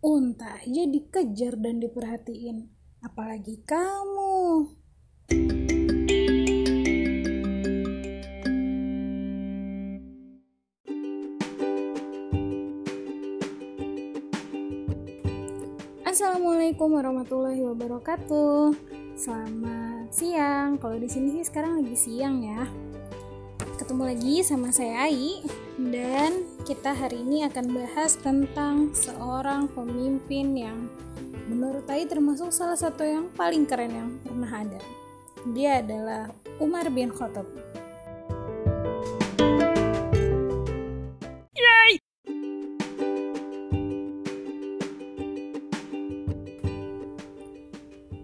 unta aja dikejar dan diperhatiin apalagi kamu Assalamualaikum warahmatullahi wabarakatuh. Selamat siang. Kalau di sini sih sekarang lagi siang ya. Ketemu lagi sama saya Ai dan kita hari ini akan bahas tentang seorang pemimpin yang menurut Ai termasuk salah satu yang paling keren yang pernah ada. Dia adalah Umar bin Khattab.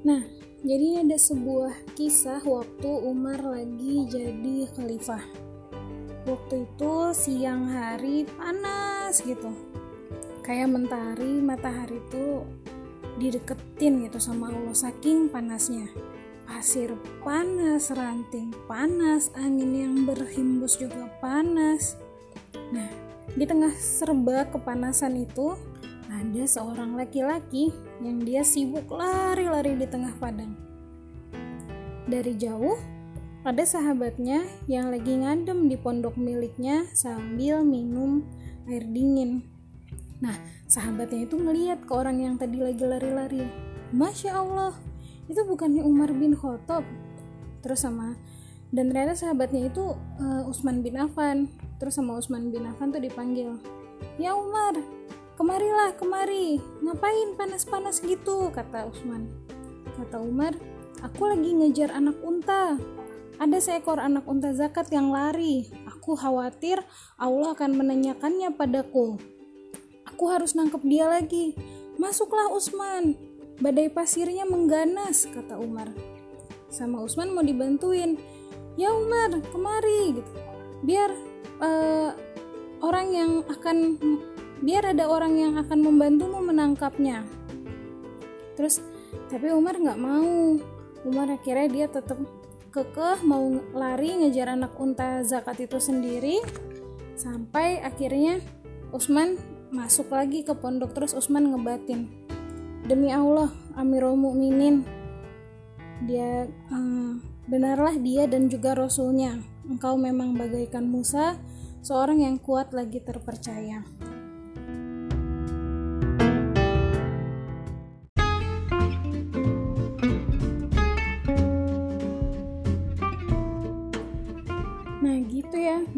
Nah, jadi ada sebuah kisah waktu Umar lagi jadi khalifah. Waktu itu siang hari panas gitu. Kayak mentari, matahari itu dideketin gitu sama Allah saking panasnya. Pasir panas, ranting panas, angin yang berhembus juga panas. Nah, di tengah serba kepanasan itu, ada seorang laki-laki yang dia sibuk lari-lari di tengah padang. Dari jauh, ada sahabatnya yang lagi ngadem di pondok miliknya sambil minum air dingin. Nah, sahabatnya itu ngeliat ke orang yang tadi lagi lari-lari. Masya Allah, itu bukannya Umar bin Khattab. Terus sama dan ternyata sahabatnya itu uh, Usman bin Affan. Terus sama Usman bin Affan tuh dipanggil, "Ya Umar, kemarilah kemari ngapain panas-panas gitu kata Usman kata Umar aku lagi ngejar anak unta ada seekor anak unta zakat yang lari. Aku khawatir Allah akan menanyakannya padaku. Aku harus nangkep dia lagi. Masuklah Usman. Badai pasirnya mengganas kata Umar. Sama Usman mau dibantuin. Ya Umar kemari gitu. Biar uh, orang yang akan biar ada orang yang akan membantumu menangkapnya. Terus tapi Umar nggak mau. Umar akhirnya dia tetap kekeh mau lari ngejar anak unta zakat itu sendiri sampai akhirnya Usman masuk lagi ke pondok terus Usman ngebatin. Demi Allah Amirul Mukminin dia uh, benarlah dia dan juga Rasulnya. Engkau memang bagaikan Musa seorang yang kuat lagi terpercaya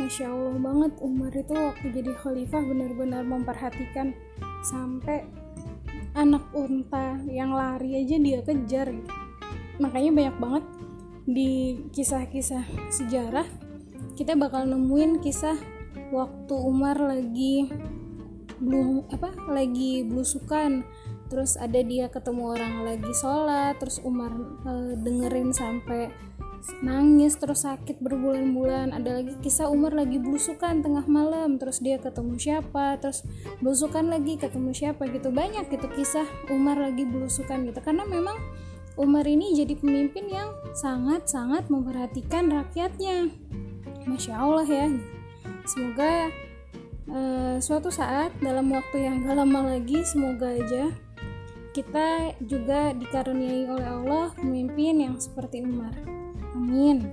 Masya Allah banget Umar itu waktu jadi khalifah benar-benar memperhatikan sampai anak unta yang lari aja dia kejar gitu. Makanya banyak banget di kisah-kisah sejarah kita bakal nemuin kisah waktu Umar lagi belum apa lagi belusukan terus ada dia ketemu orang lagi sholat terus Umar e, dengerin sampai nangis terus sakit berbulan-bulan. Ada lagi kisah Umar lagi belusukan tengah malam terus dia ketemu siapa terus belusukan lagi ketemu siapa gitu. Banyak gitu kisah Umar lagi belusukan gitu. Karena memang Umar ini jadi pemimpin yang sangat-sangat memperhatikan rakyatnya. Masya Allah ya. Semoga uh, suatu saat dalam waktu yang gak lama lagi semoga aja kita juga dikaruniai oleh Allah pemimpin yang seperti Umar Amin.